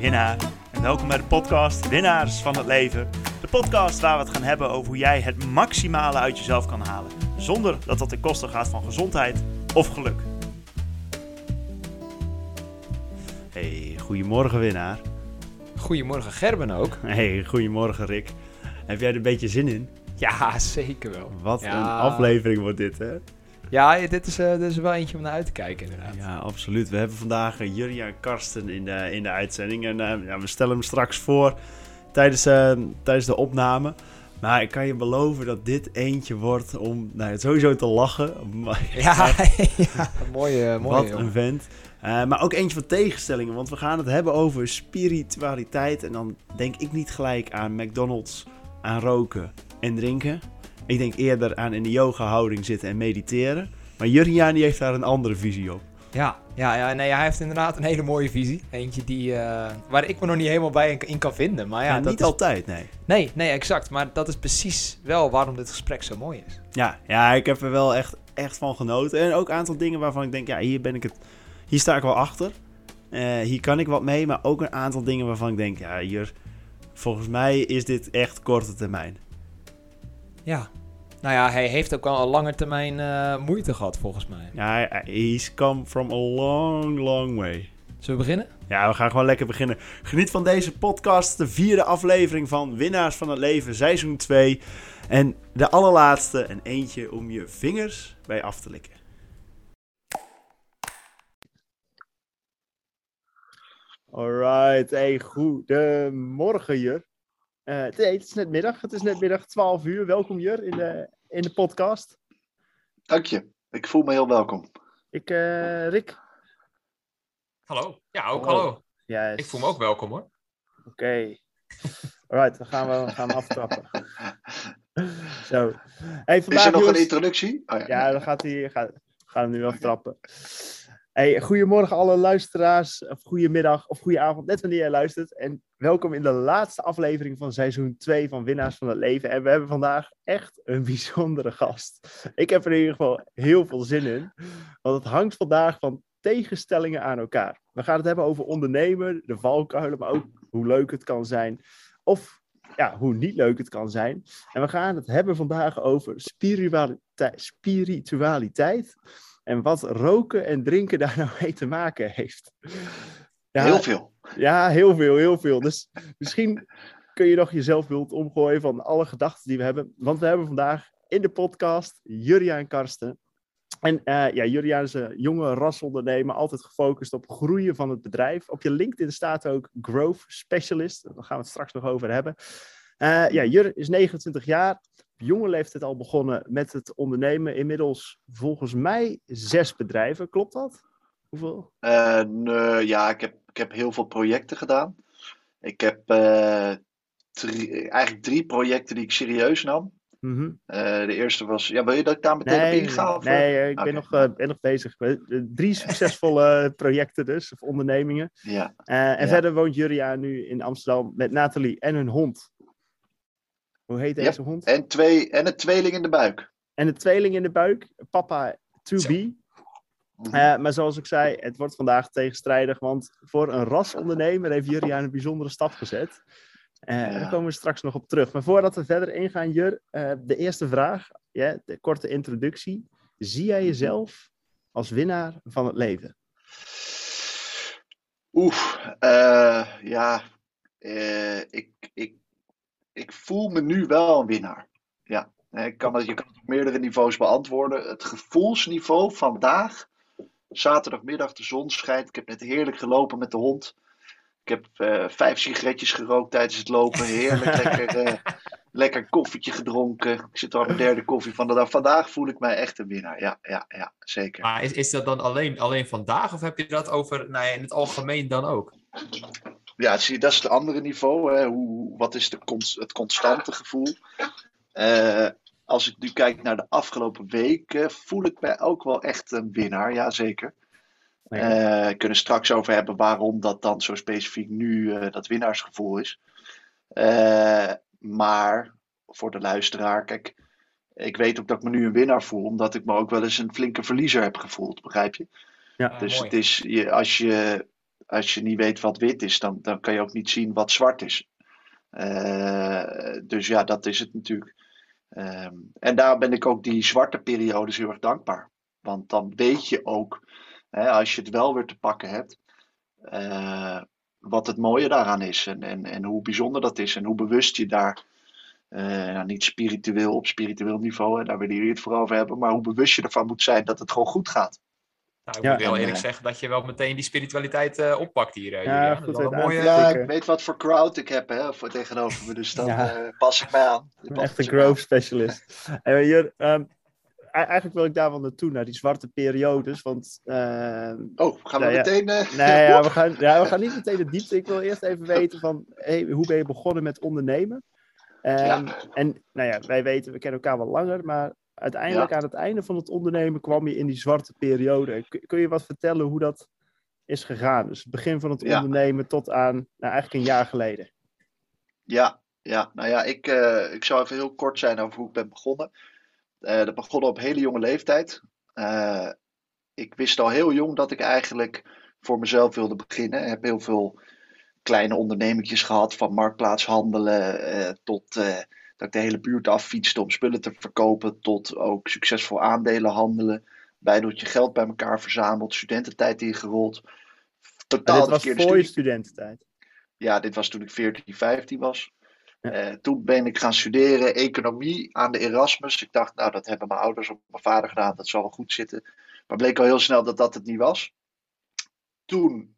Winnaar en welkom bij de podcast Winnaars van het Leven. De podcast waar we het gaan hebben over hoe jij het maximale uit jezelf kan halen. Zonder dat dat ten koste gaat van gezondheid of geluk. Hey, goedemorgen winnaar. Goedemorgen Gerben ook. Hey, goedemorgen Rick. Heb jij er een beetje zin in? Ja, zeker wel. Wat Ja. een aflevering wordt dit hè? Ja, dit is, eh, dit is wel eentje om naar uit te kijken inderdaad. Ja, absoluut. We hebben vandaag uh, Jurja en Karsten in de, in de uitzending. En eh, ja, we stellen hem straks voor tijdens, eh, tijdens de opname. Maar ik kan je beloven dat dit eentje wordt om nou, sowieso te lachen. Maar- Ja, ja mooie, mooie. Wat een vent. Eh, maar ook eentje van tegenstellingen. Want we gaan het hebben over spiritualiteit. En dan denk ik niet gelijk aan McDonald's, aan roken en drinken. Ik denk eerder aan in de yoga houding zitten en mediteren. Maar Jurjan die heeft daar een andere visie op. Ja, ja, ja nee, hij heeft inderdaad een hele mooie visie. Eentje die, eh, waar ik me nog niet helemaal bij in, kan vinden. Maar ja, Ja, dat niet is- altijd, nee. Nee, nee, exact. Maar dat is precies wel waarom dit gesprek zo mooi is. Ja, ja, ik heb er wel echt, echt van genoten. En ook een aantal dingen waarvan ik denk, ja, hier ben ik het. Hier sta ik wel achter. Eh, hier kan ik wat mee. Maar ook een aantal dingen waarvan ik denk, ja, hier. Volgens mij is dit echt korte termijn. Ja. Nou ja, hij heeft ook al een lange termijn eh, moeite gehad volgens mij. Ja, he's come from a long, long way. Zullen we beginnen? Ja, we gaan gewoon lekker beginnen. Geniet van deze podcast, de vierde aflevering van Winnaars van het Leven, seizoen 2. En de allerlaatste, en eentje om je vingers bij af te likken. Alright, hey, goedemorgen Jur. Eh, nee, het is net middag, het is net middag 12 uur. Welkom Jur in de, in de podcast. Dank je. Ik voel me heel welkom. Ik, eh, Rick. Hallo. Ja, ook Hallo. hallo. Yes. Ik voel me ook welkom hoor. Oké. Alright, dan gaan we, we gaan aftrappen. Zo. Hey, Is vandaag, er nog jongens- een introductie? Oh, ja. Ja, dan gaat hij, gaat, we gaan hem nu aftrappen. Hey, goedemorgen alle luisteraars, of goedemiddag of goede avond, net wanneer jij luistert. En welkom in de laatste aflevering van seizoen 2 van Winnaars van het Leven. En we hebben vandaag echt een bijzondere gast. Ik heb er in ieder geval heel veel zin in, want het hangt vandaag van tegenstellingen aan elkaar. We gaan het hebben over ondernemen, de valkuilen, maar ook hoe leuk het kan zijn. Of ja, hoe niet leuk het kan zijn. En we gaan het hebben vandaag over spiritualiteit, spiritualiteit en wat roken en drinken daar nou mee te maken heeft. Ja, Heel veel. Ja, heel veel, heel veel. Dus misschien kun je nog jezelf wilt omgooien van alle gedachten die we hebben. Want we hebben vandaag in de podcast Jurja en Karsten. En eh ja, is een jonge rasondernemer, altijd gefocust op groeien van het bedrijf. Op je LinkedIn staat ook Growth Specialist. Daar gaan we het straks nog over hebben. Eh, ja, Jur is 29 jaar. Op jonge leeftijd al begonnen met het ondernemen. Inmiddels volgens mij zes bedrijven. Klopt dat? Hoeveel? Eh, ja, ik heb, ik heb heel veel projecten gedaan. Ik heb eigenlijk drie projecten die ik serieus nam. Mhm. Eh, de eerste was. Ja, wil je dat ik daar meteen op Nee, inga? of, nee, eh? nee, ik ben, nog, eh, ben nog bezig. Drie succesvolle projecten dus, of ondernemingen. Ja, en Ja. verder woont Juria nu in Amsterdam met Nathalie en hun hond. Hoe heet deze hond? en, twee, en een tweeling in de buik. En de tweeling in de buik, papa to Zo. be. Mhm. Maar zoals ik zei, het wordt vandaag tegenstrijdig, want voor een rasondernemer heeft Juria een bijzondere stap gezet. Eh, Ja. Daar komen we straks nog op terug. Maar voordat we verder ingaan, Jur, eh, de eerste vraag, de korte introductie. Zie jij jezelf als winnaar van het leven? Oeh, eh, ja. eh, ik, ik, ik voel me nu wel een winnaar. Ja, ik kan je kan het op meerdere niveaus beantwoorden. Het gevoelsniveau vandaag, zaterdagmiddag, de zon schijnt. Ik heb net heerlijk gelopen met de hond. Ik heb eh, vijf sigaretjes gerookt tijdens het lopen. Heerlijk lekker, eh, lekker koffietje gedronken. Ik zit al aan mijn derde koffie van de dag. Vandaag voel ik mij echt een winnaar. Ja, ja, ja zeker. Maar is, is dat dan alleen, alleen vandaag of heb je dat over nou ja, in het algemeen dan ook? Ja, zie dat is het andere niveau. Hè? Hoe, wat is de het constante gevoel? Eh, als ik nu kijk naar de afgelopen weken, voel ik mij ook wel echt een winnaar. Jazeker. Nee. Eh, we kunnen straks over hebben waarom dat dan zo specifiek nu eh, dat winnaarsgevoel is. Eh, maar voor de luisteraar, kijk, ik weet ook dat ik me nu een winnaar voel, omdat ik me ook wel eens een flinke verliezer heb gevoeld, begrijp je? Ja. Dus mooi. het is, je, als je als je niet weet wat wit is, dan, dan kan je ook niet zien wat zwart is. Eh, dus ja, dat is het natuurlijk. Ehm, en daar ben ik ook die zwarte periodes heel erg dankbaar. Want dan weet je ook, hè, als je het wel weer te pakken hebt, eh, wat het mooie daaraan is. En, en, en hoe bijzonder dat is. En hoe bewust je daar, eh, nou, niet spiritueel op spiritueel niveau, hè, daar willen jullie het voor over hebben, maar hoe bewust je ervan moet zijn dat het gewoon goed gaat. Nou, ik Ja, moet heel eerlijk zeggen dat je wel meteen die spiritualiteit eh, oppakt hier. Ja, goed Dat een mooie, Ja, ik weet wat voor crowd ik heb hè, voor tegenover me, dus dan Ja. eh, pas ik mij aan. Echt een growth specialist. Ehm, e- eigenlijk wil ik daar wel naartoe, naar die zwarte periodes. Want ehm, Oh, gaan we ja. meteen... eh, nee, ja, we, gaan, ja, we gaan niet meteen de diepte. Ik wil eerst even weten van, hey, hoe ben je begonnen met ondernemen? Ehm, En nou ja, wij weten, we kennen elkaar wel langer, maar uiteindelijk aan het einde van het ondernemen kwam je in die zwarte periode. Kun, je wat vertellen hoe dat is gegaan? Dus het begin van het ondernemen tot aan, nou eigenlijk een jaar geleden. Ja, ja, nou ja, ik, eh, ik zou even heel kort zijn over hoe ik ben begonnen. Eh, dat begon op hele jonge leeftijd. Eh, ik wist al heel jong dat ik eigenlijk voor mezelf wilde beginnen. Ik heb heel veel kleine ondernemingjes gehad, van marktplaatshandelen eh, tot dat ik de hele buurt affietste om spullen te verkopen, tot ook succesvol aandelen handelen. Bijdeltje geld bij elkaar verzameld, studententijd ingerold. Totaal dit was voor je studententijd. Ja, dit was toen ik 14, 15 was. Eh, toen ben ik gaan studeren economie aan de Erasmus. Ik dacht, nou, dat hebben mijn ouders of mijn vader gedaan, dat zal wel goed zitten. Maar bleek al heel snel dat dat het niet was. Toen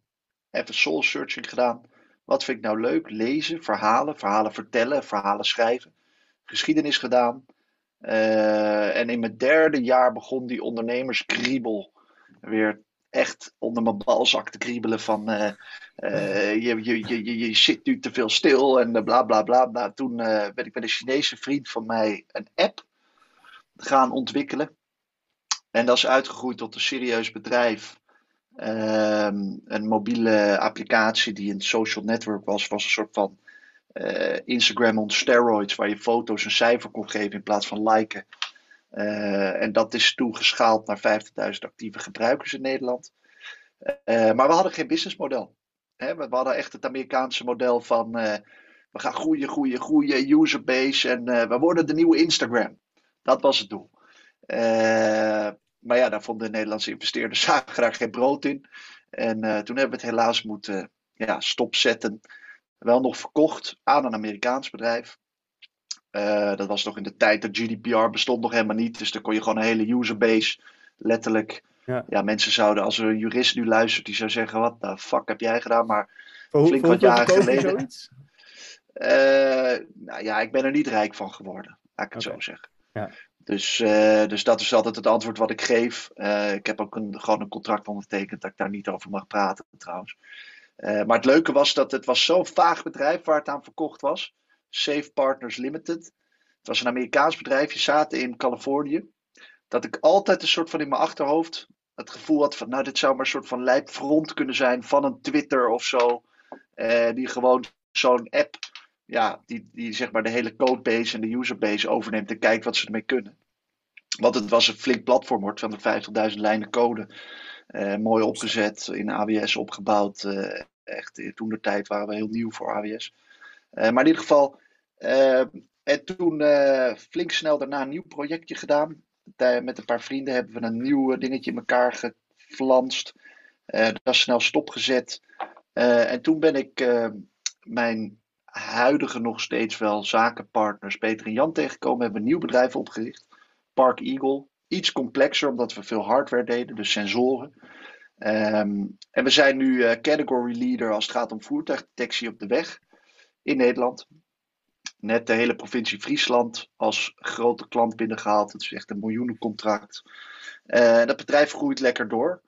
even soul searching gedaan. Wat vind ik nou leuk? Lezen, verhalen, verhalen vertellen, verhalen schrijven. Geschiedenis gedaan. Eh, en in mijn derde jaar begon die ondernemerskriebel weer echt onder mijn balzak te kriebelen van eh, eh, je, je, je, je, zit nu te veel stil en eh, bla bla bla. Nou, toen eh, ben ik met een Chinese vriend van mij een app gaan ontwikkelen. En dat is uitgegroeid tot een serieus bedrijf. Ehm, een mobiele applicatie die een social network was, was een soort van eh, Instagram on steroids, waar je foto's een cijfer kon geven in plaats van liken. Eh, en dat is toen geschaald naar 50.000 actieve gebruikers in Nederland. Eh, maar we hadden geen businessmodel. We, hadden echt het Amerikaanse model van eh, we gaan groeien, groeien, groeien, userbase en we worden de nieuwe Instagram. Dat was het doel. Maar ja, daar vonden de Nederlandse investeerders graag geen brood in. En toen hebben we het helaas moeten ja, stopzetten. Wel nog verkocht aan een Amerikaans bedrijf. Eh, dat was nog in de tijd dat GDPR bestond nog helemaal niet. Dus dan kon je gewoon een hele userbase letterlijk. Ja. Ja. mensen zouden, als een jurist nu luistert, die zou zeggen: Wat de fuck heb jij gedaan? Maar Voor, Flink voor wat jaren geleden. eh, nou ja, ik ben er niet rijk van geworden, laat ik het zo zeggen. Ja. Dus, eh, dus dat is altijd het antwoord wat ik geef. Ik heb ook een, gewoon een contract ondertekend dat ik daar niet over mag praten, trouwens. Maar het leuke was dat het was zo'n vaag bedrijf waar het aan verkocht was. Safe Partners Limited. Het was een Amerikaans bedrijf, je zaten in Californië. Dat ik altijd een soort van in mijn achterhoofd het gevoel had van, nou, dit zou maar een soort van lijpfront kunnen zijn van een Twitter of zo. eh, die gewoon zo'n app, ja, die, die zeg maar de hele codebase en de userbase overneemt en kijkt wat ze ermee kunnen. Want het was een flink platform hoor, 250.000 lijnen code. Eh, mooi opgezet, in AWS opgebouwd. eh, echt, toen de tijd waren we heel nieuw voor AWS. Eh, maar in ieder geval, en toen eh, flink snel daarna een nieuw projectje gedaan. Met een paar vrienden hebben we een nieuw eh, dingetje in elkaar geflanst. Eh, dat is snel stopgezet. Eh, en toen ben ik eh, mijn huidige nog steeds wel zakenpartners Peter en Jan tegengekomen. Hebben een nieuw bedrijf opgericht. Park Eagle. Iets complexer omdat we veel hardware deden, dus sensoren. Ehm, en we zijn nu eh, category leader als het gaat om voertuigdetectie op de weg in Nederland. Net de hele provincie Friesland als grote klant binnengehaald. Het is echt een miljoenencontract. Eh, dat bedrijf groeit lekker door.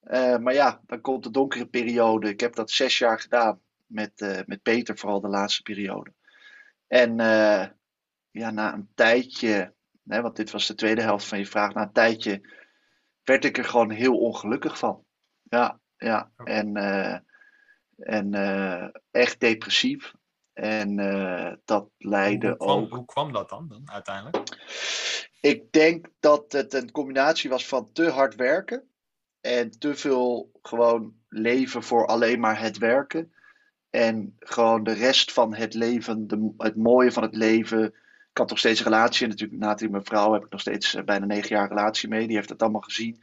Eh, maar ja, dan komt de donkere periode. Ik heb dat zes jaar gedaan met, eh, met Peter, vooral de laatste periode. En ja, na een tijdje, hè, want dit was de tweede helft van je vraag, na een tijdje werd ik er gewoon heel ongelukkig van. Ja, ja. En, eh, en eh, echt depressief. En eh, dat leidde hoe, kwam, ook. hoe kwam dat dan, dan uiteindelijk? Ik denk dat het een combinatie was van te hard werken. En te veel gewoon leven voor alleen maar het werken. En gewoon de rest van het leven, de, het mooie van het leven. Ik had nog steeds een relatie. En natuurlijk, na mijn vrouw heb ik nog steeds eh, bijna negen jaar relatie mee. Die heeft het allemaal gezien.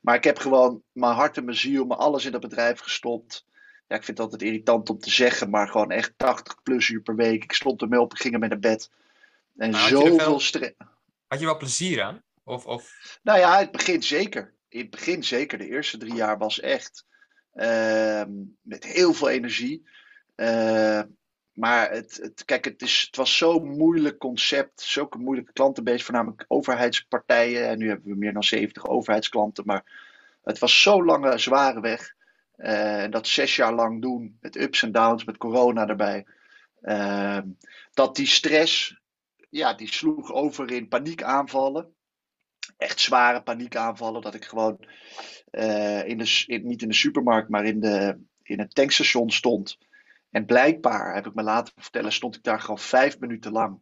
Maar ik heb gewoon mijn hart en mijn ziel, mijn alles in dat bedrijf gestopt. Ja, ik vind het altijd irritant om te zeggen, maar gewoon echt 80 plus uur per week. Ik stond ermee op, ik ging ermee naar bed. En er zoveel veel- stress. Had je wel plezier aan? Of, of... Nou ja, het begin zeker. In het begin zeker. De eerste drie jaar was echt ehm, met heel veel energie. Eh, maar het, het, kijk, het, is, het was zo'n moeilijk concept. Zulke moeilijke klantenbase, voornamelijk overheidspartijen. En nu hebben we meer dan 70 overheidsklanten. Maar het was zo'n lange, zware weg. En dat zes jaar lang doen, met ups en downs, met corona erbij. Ehm, dat die stress, ja, die sloeg over in paniekaanvallen echt zware paniekaanvallen. Dat ik gewoon eh, in de, niet in de supermarkt, maar in, de, in het tankstation stond. En blijkbaar, heb ik me laten vertellen, stond ik daar gewoon vijf minuten lang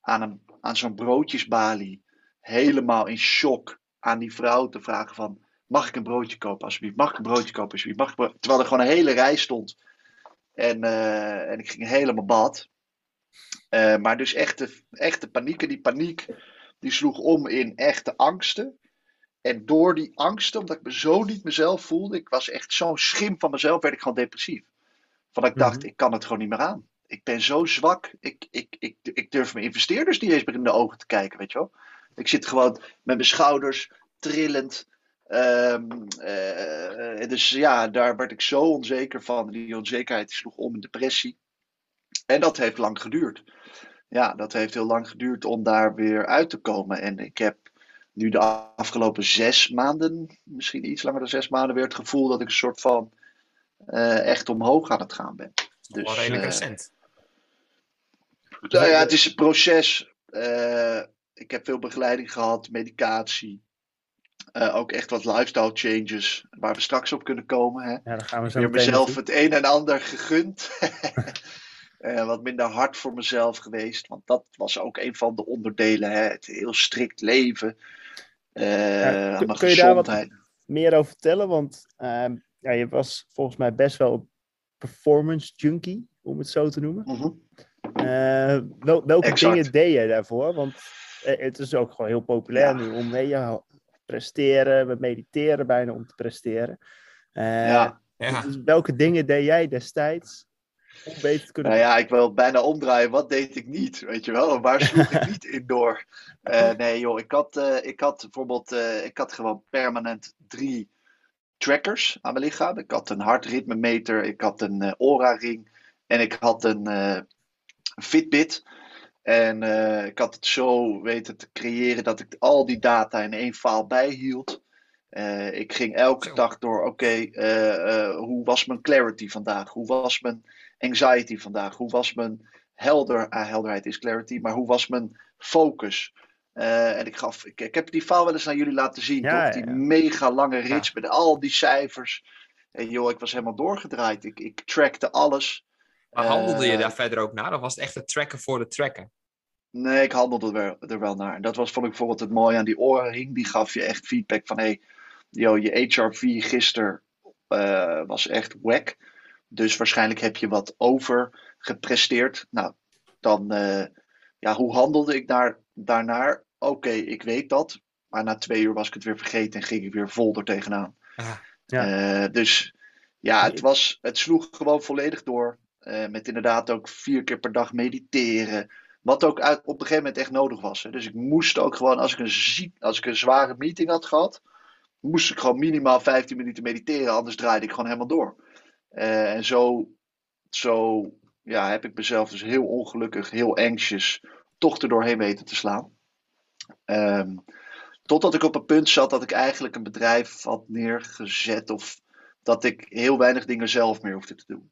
aan, een, aan zo'n broodjesbalie. Helemaal in shock aan die vrouw te vragen van... Mag ik een broodje kopen alsjeblieft? Mag ik een broodje kopen alsjeblieft? Mag ik een bro-" Terwijl er gewoon een hele rij stond. En, eh, en ik ging helemaal bad. Eh, maar dus echte, echte paniek. En die paniek die sloeg om in echte angsten. En door die angsten, omdat ik me zo niet mezelf voelde, ik was echt zo'n schim van mezelf, werd ik gewoon depressief. Van ik dacht, Mhm. ik kan het gewoon niet meer aan. Ik ben zo zwak. Ik, ik, ik, ik durf mijn investeerders niet eens meer in de ogen te kijken, weet je wel. Ik zit gewoon met mijn schouders trillend. Ehm, eh, dus ja, daar werd ik zo onzeker van. Die onzekerheid sloeg om in depressie. En dat heeft lang geduurd. Ja, dat heeft heel lang geduurd om daar weer uit te komen. En ik heb nu de afgelopen zes maanden, misschien iets langer dan zes maanden, weer het gevoel dat ik een soort van eh, echt omhoog aan het gaan ben. wel Dus, redelijk eh, recent. nou ja, het is een proces. Ik heb veel begeleiding gehad, medicatie. Eh, ook echt wat lifestyle changes, waar we straks op kunnen komen. Hè. Ja, dan gaan we zo Weer meteen mezelf het een en ander gegund. Eh, wat minder hard voor mezelf geweest. Want dat was ook een van de onderdelen. Hè. Het heel strikt leven. eh, Ja, kun- je daar wat- meer over vertellen? Want ehm, ja, je was volgens mij best wel een performance junkie, om het zo te noemen. Mhm. Wel, welke Exact. dingen deed je daarvoor? Want het is ook gewoon heel populair Ja. nu om mee te presteren. We mediteren bijna om te presteren. Eh, ja. Ja. dus welke dingen deed jij destijds om beter te kunnen Nou ja, ik wil bijna omdraaien. Wat deed ik niet? Weet je wel? Waar sloeg ik niet in door? Eh, nee, joh. Ik had, eh, ik had bijvoorbeeld. eh, ik had gewoon permanent drie trackers aan mijn lichaam. Ik had een hartritmemeter. Ik had een eh, Aura-ring. En ik had een eh, Fitbit. En eh, ik had het zo weten te creëren dat ik al die data in één file bijhield. Eh, ik ging elke Zo. dag door, oké, eh, hoe was mijn clarity vandaag? Hoe was mijn anxiety vandaag? Hoe was mijn helder, ah, helderheid is clarity, maar hoe was mijn focus? En ik, gaf, ik, ik heb die file wel eens aan jullie laten zien, Ja, toch? Die ja. mega lange rits met al die cijfers. En joh, ik was helemaal doorgedraaid. Ik, ik trackte alles. Maar handelde je Eh, daar verder ook naar? Of was het echt het tracken voor de tracken? Nee, ik handelde er wel, er wel naar. En dat was, vond ik bijvoorbeeld het mooie aan die oorring. Die gaf je echt feedback van, hé, hey, yo, je HRV gisteren eh, was echt wack. Dus waarschijnlijk heb je wat over gepresteerd. Nou, dan, eh, ja, hoe handelde ik daar, daarnaar? Oké, ik weet dat. Maar na twee uur was ik het weer vergeten en ging ik weer vol er tegenaan. Ah, Ja. Eh, dus ja, het, was, het sloeg gewoon volledig door. Eh, met inderdaad ook vier keer per dag mediteren. Wat ook uit, op een gegeven moment echt nodig was. Hè. Dus ik moest ook gewoon, als ik, een als ik een zware meeting had gehad, moest ik gewoon minimaal 15 minuten mediteren. Anders draaide ik gewoon helemaal door. Eh, en zo, zo ja, heb ik mezelf dus heel ongelukkig, heel anxious, toch er doorheen weten te slaan. Ehm, totdat ik op een punt zat dat ik eigenlijk een bedrijf had neergezet. Of dat ik heel weinig dingen zelf meer hoefde te doen.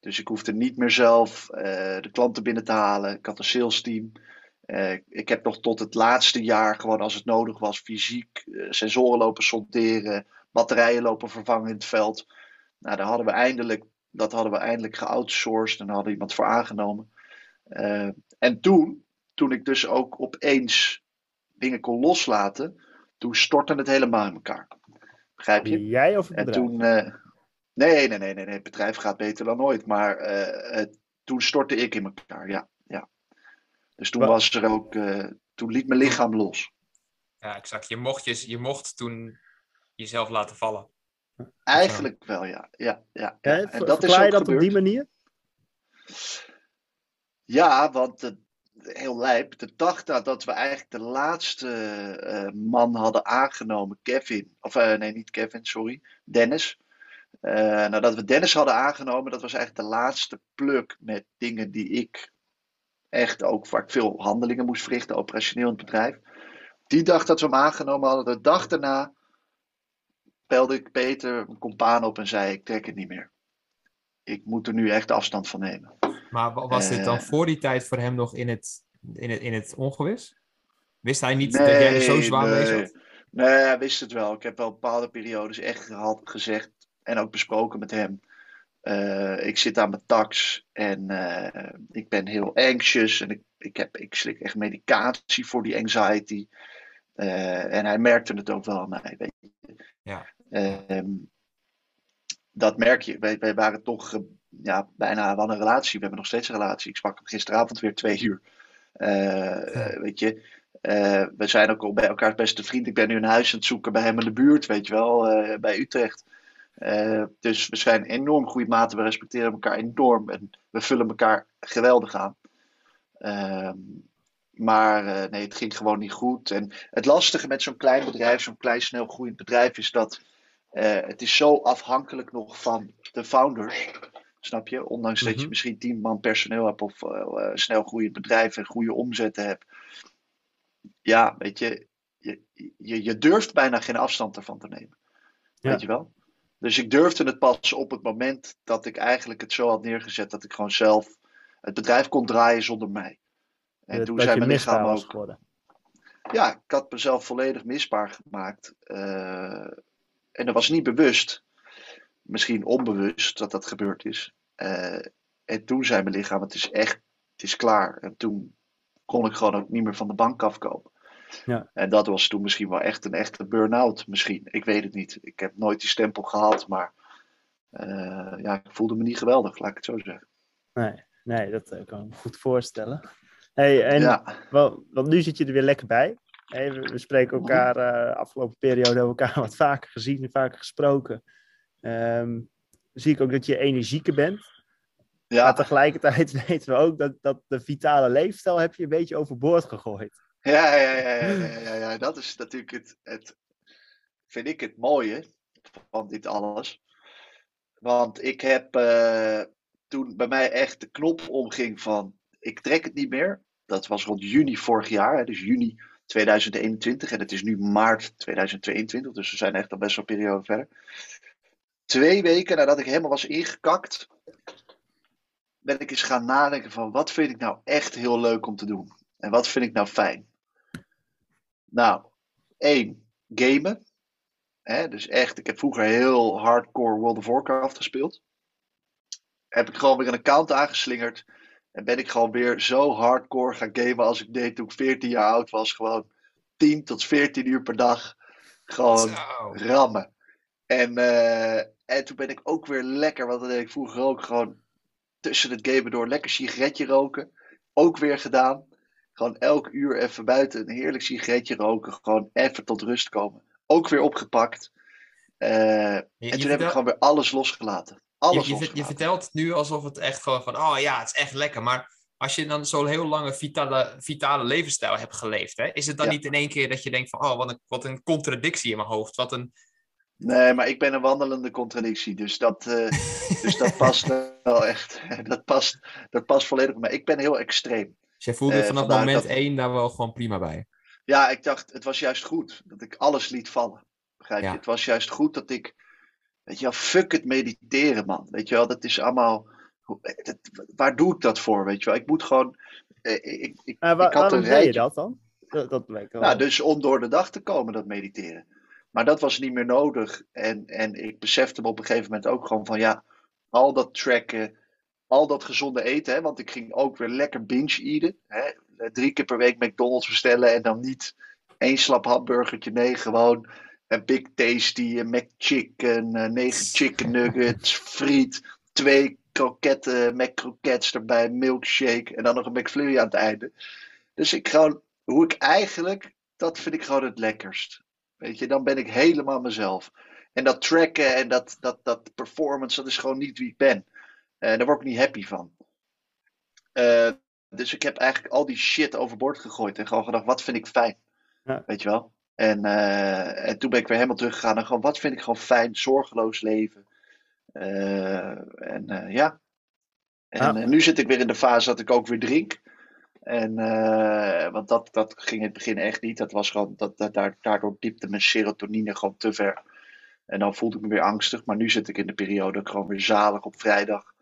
Dus ik hoefde niet meer zelf eh, de klanten binnen te halen. Ik had een sales team. Eh, ik heb nog tot het laatste jaar, gewoon als het nodig was, fysiek eh, sensoren lopen solderen, batterijen lopen vervangen in het veld. Nou, daar hadden we eindelijk, dat hadden we eindelijk geoutsourced en daar hadden iemand voor aangenomen. En toen, toen ik dus ook opeens dingen kon loslaten, toen stortte het helemaal in elkaar. Begrijp je? Jij of het En bedrijf? toen. Nee, nee, nee, nee, nee. Het bedrijf gaat beter dan ooit. Maar eh, het- toen stortte ik in elkaar. Ja, ja. Dus toen Wa- was er ook. eh, toen liet mijn lichaam los. Ja, exact. Je mocht, je, je mocht toen jezelf laten vallen. Eigenlijk wel, ja. ja, ja, En dat is verklaar je ook dat op die manier? Ja, want de, heel lijp. De dag nadat we eigenlijk de laatste eh, man hadden aangenomen, Kevin. Of eh, nee, niet Kevin, sorry. Dennis. Eh, nadat we Dennis hadden aangenomen, dat was eigenlijk de laatste pluk met dingen die ik echt ook waar ik veel handelingen moest verrichten, operationeel in het bedrijf. Die dag dat we hem aangenomen hadden, de dag daarna belde ik Peter, mijn compaan, op en zei: Ik trek het niet meer. Ik moet er nu echt afstand van nemen. Maar wa- was dit dan Eh. voor die tijd voor hem nog in het, in het, in het ongewis? Wist hij niet dat jij er zo zwaar mee nee. zat? Nee, hij wist het wel. Ik heb wel bepaalde periodes echt gehad, gezegd en ook besproken met hem. Eh, ik zit aan mijn tax en eh, ik ben heel anxious en ik, ik, heb, ik slik echt medicatie voor die anxiety. Eh, en hij merkte het ook wel aan mij. Weet je. Ja. Ehm, dat merk je. Wij, wij waren toch ja, bijna wel een relatie. We hebben nog steeds een relatie. Ik sprak hem gisteravond weer twee uur. Weet je, we zijn ook al bij elkaars beste vriend. Ik ben nu een huis aan het zoeken bij hem in de buurt, weet je wel, bij Utrecht. Eh, dus we zijn enorm goede maten. We respecteren elkaar enorm en we vullen elkaar geweldig aan. Ehm, maar eh, nee, het ging gewoon niet goed. En het lastige met zo'n klein bedrijf, zo'n klein snel groeiend bedrijf, is dat eh, het is zo afhankelijk nog van de founders. Snap je? Ondanks dat je Mhm. misschien tien man personeel hebt of snel groeiend bedrijf en goede omzetten hebt. Ja, weet je, je, je, je durft bijna geen afstand ervan te nemen. Ja. Weet je wel? Dus ik durfde het pas op het moment dat ik eigenlijk het zo had neergezet dat ik gewoon zelf het bedrijf kon draaien zonder mij. En Dat- toen je mijn lichaam ook. geworden. Ja, ik had mezelf volledig misbaar gemaakt. Eh, en dat was niet bewust. Misschien onbewust dat dat gebeurd is. Eh, en toen zei mijn lichaam, het is echt, het is klaar. En toen kon ik gewoon ook niet meer van de bank afkomen. Ja. En dat was toen misschien wel echt een echte burn-out. Misschien, ik weet het niet. Ik heb nooit die stempel gehad, maar eh, ja, ik voelde me niet geweldig, laat ik het zo zeggen. Nee, nee dat eh, kan ik me goed voorstellen. Hey, en ja, wel, want nu zit je er weer lekker bij. Hey, we, we spreken elkaar eh afgelopen periode elkaar wat vaker gezien en vaker gesproken. Ehm, zie ik ook dat je energieker bent. Maar ja, tegelijkertijd weten we ook dat, dat de vitale leefstijl heb je een beetje overboord gegooid. Ja, ja, ja, ja, ja, dat is natuurlijk het, het, vind ik het mooie van dit alles. Want ik heb eh, toen bij mij echt de knop omging van ik trek het niet meer. Dat was rond juni vorig jaar, hè, dus juni 2021 en het is nu maart 2022, dus we zijn echt al best wel een periode verder. Twee weken nadat ik helemaal was ingekakt, ben ik eens gaan nadenken van wat vind ik nou echt heel leuk om te doen en wat vind ik nou fijn. Nou, één, gamen. Hè, dus echt, ik heb vroeger heel hardcore World of Warcraft gespeeld. Heb ik gewoon weer een account aangeslingerd. En ben ik gewoon weer zo hardcore gaan gamen als ik deed toen ik 14 jaar oud was. Gewoon 10 tot 14 uur per dag. Gewoon Zo. rammen. En, eh, en toen ben ik ook weer lekker, want dat deed ik vroeger ook gewoon tussen het gamen door lekker sigaretje roken. Ook weer gedaan. Gewoon elk uur even buiten een heerlijk sigaretje roken. Gewoon even tot rust komen. Ook weer opgepakt. Eh, Je, en toen heb ik gewoon weer alles losgelaten. je, Alles je, losgelaten. je vertelt nu alsof het echt gewoon van, oh ja, het is echt lekker. Maar als je dan zo'n heel lange vitale, vitale levensstijl hebt geleefd, hè, is het dan Ja. niet in één keer dat je denkt van, oh, wat een, wat een contradictie in mijn hoofd. Wat een, Nee, maar ik ben een wandelende contradictie. Dus dat, eh, dus dat past wel echt. Dat past, dat past volledig bij mij. Ik ben heel extreem. Dus jij voelde Eh, vanaf moment dat- één daar wel gewoon prima bij. Ja, ik dacht, het was juist goed dat ik alles liet vallen. Begrijp je? Ja. Het was juist goed dat ik, weet je wel, fuck het mediteren, man. Weet je wel, dat is allemaal, dat, waar doe ik dat voor, weet je wel? Ik moet gewoon, eh, ik, ik, Maar wa- ik had waarom een deed je dat dan? Dat, dat wel. Nou, dus om door de dag te komen, dat mediteren. Maar dat was niet meer nodig. En, en ik besefte me op een gegeven moment ook gewoon van, ja, al dat tracken, al dat gezonde eten, hè, want ik ging ook weer lekker binge eten. Hè, drie keer per week McDonald's bestellen en dan niet één slap hamburgertje. Nee, gewoon een Big Tasty, een McChicken, eh, negen chicken nuggets, friet, twee kroketten, McCroquettes erbij, milkshake en dan nog een McFlurry aan het einde. Dus ik gewoon, hoe ik eigenlijk, dat vind ik gewoon het lekkerst. Weet je, dan ben ik helemaal mezelf. En dat tracken en dat, dat, dat performance, dat is gewoon niet wie ik ben. En daar word ik niet happy van. Eh, dus ik heb eigenlijk al die shit overboord gegooid en gewoon gedacht, wat vind ik fijn? Ja. Weet je wel? En, eh, en toen ben ik weer helemaal teruggegaan naar gewoon, wat vind ik gewoon fijn, zorgeloos leven. Eh, en eh, ja. En eh, nu zit ik weer in de fase dat ik ook weer drink. En, eh, want dat, dat ging in het begin echt niet. Dat was gewoon, dat, dat, daar- daardoor diepte mijn serotonine gewoon te ver. En dan voelde ik me weer angstig. Maar nu zit ik in de periode gewoon weer zalig op vrijdag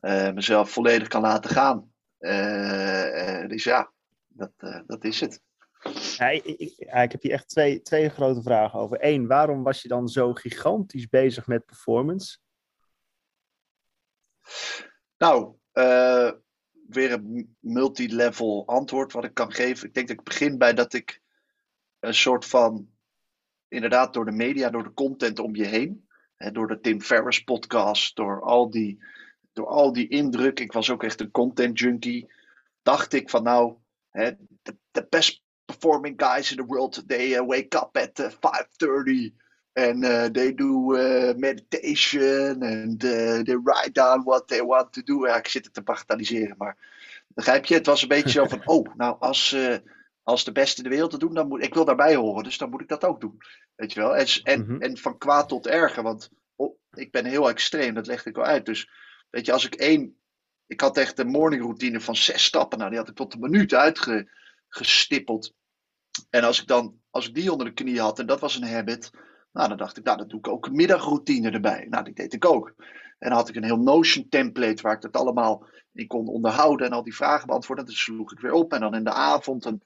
eh, mezelf volledig kan laten gaan. Eh, eh, dus ja, dat, dat is het. Ja, ik, ik, ja, ik heb hier echt twee, twee grote vragen over. Eén, waarom was je dan zo gigantisch bezig met performance? Nou, weer een multilevel antwoord wat ik kan geven. Ik denk dat ik begin bij dat ik een soort van, inderdaad door de media, door de content om je heen, hè, door de Tim Ferriss podcast, door al die, door al die indruk, ik was ook echt een content junkie, dacht ik van nou, hè, the, the best performing guys in the world, they uh, wake up at uh, 5.30 and uh, they do meditation and they write down what they want to do. Ja, ik zit het te bagatelliseren, maar begrijp je? Het was een beetje zo van, oh, nou, als, als de beste in de wereld het doen, dan moet ik wil daarbij horen, dus dan moet ik dat ook doen. Weet je wel? En, en, Mhm. en van kwaad tot erger, want oh, ik ben heel extreem, dat legde ik al uit. Dus weet je, als ik één, ik had echt een morning routine van zes stappen, nou, die had ik tot een minuut uitgestippeld. En als ik dan, als ik die onder de knie had, en dat was een habit, nou, dan dacht ik, nou, dan doe ik ook een middagroutine erbij. Nou, die deed ik ook. En dan had ik een heel Notion template waar ik dat allemaal in kon onderhouden en al die vragen beantwoorden. Dan sloeg ik weer op. En dan in de avond een,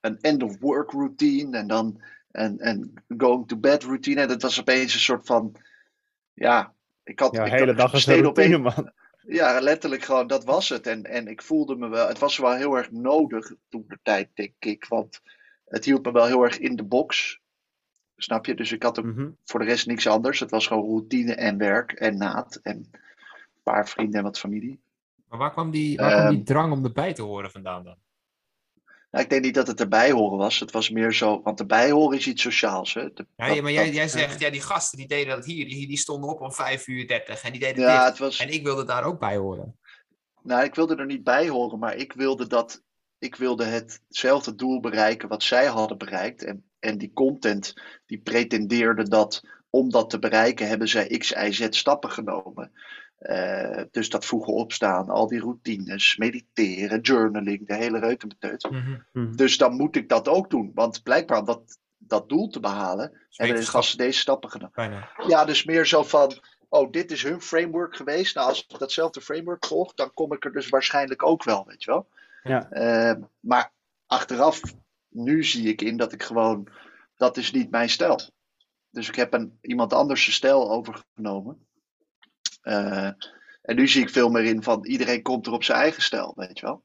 een end of work routine. En dan een going to bed routine. En dat was opeens een soort van, ja, ik had... Ja, ik de hele dag een routine, man. ja, letterlijk gewoon, dat was het. En, en ik voelde me wel, het was wel heel erg nodig toen de tijd, denk ik. Want het hield me wel heel erg in de box. Snap je? Dus ik had ook Mhm. voor de rest niks anders. Het was gewoon routine en werk en naad. En een paar vrienden en wat familie. Maar waar kwam die, waar kwam die Ehm. drang om erbij te horen vandaan dan? Nou, ik denk niet dat het erbij horen was. Het was meer zo, want erbij horen is iets sociaals. Hè? De- Ja, dat- maar jij, dat- jij zegt, ja, die gasten die deden dat hier, die, die stonden op om 5 uur 30 en die deden Ja, dit. het was, En ik wilde daar ook bij horen. Nou, ik wilde er niet bij horen, maar ik wilde dat. Ik wilde hetzelfde doel bereiken wat zij hadden bereikt. En, en die content die pretendeerde dat om dat te bereiken hebben zij X, Y, Z stappen genomen. Eh, dus dat vroege opstaan, al die routines, mediteren, journaling, de hele reutemeteut. Mhm. Dus dan moet ik dat ook doen. Want blijkbaar om dat, dat doel te behalen, hebben de gasten deze stappen genomen. bijna. Ja, dus meer zo van, oh, dit is hun framework geweest. Nou, als ik datzelfde framework volg, dan kom ik er dus waarschijnlijk ook wel, weet je wel. Ja. Eh, maar achteraf, nu zie ik in dat ik gewoon, dat is niet mijn stijl. Dus ik heb een, iemand anders zijn stijl overgenomen. Eh, en nu zie ik veel meer in van, iedereen komt er op zijn eigen stijl, weet je wel.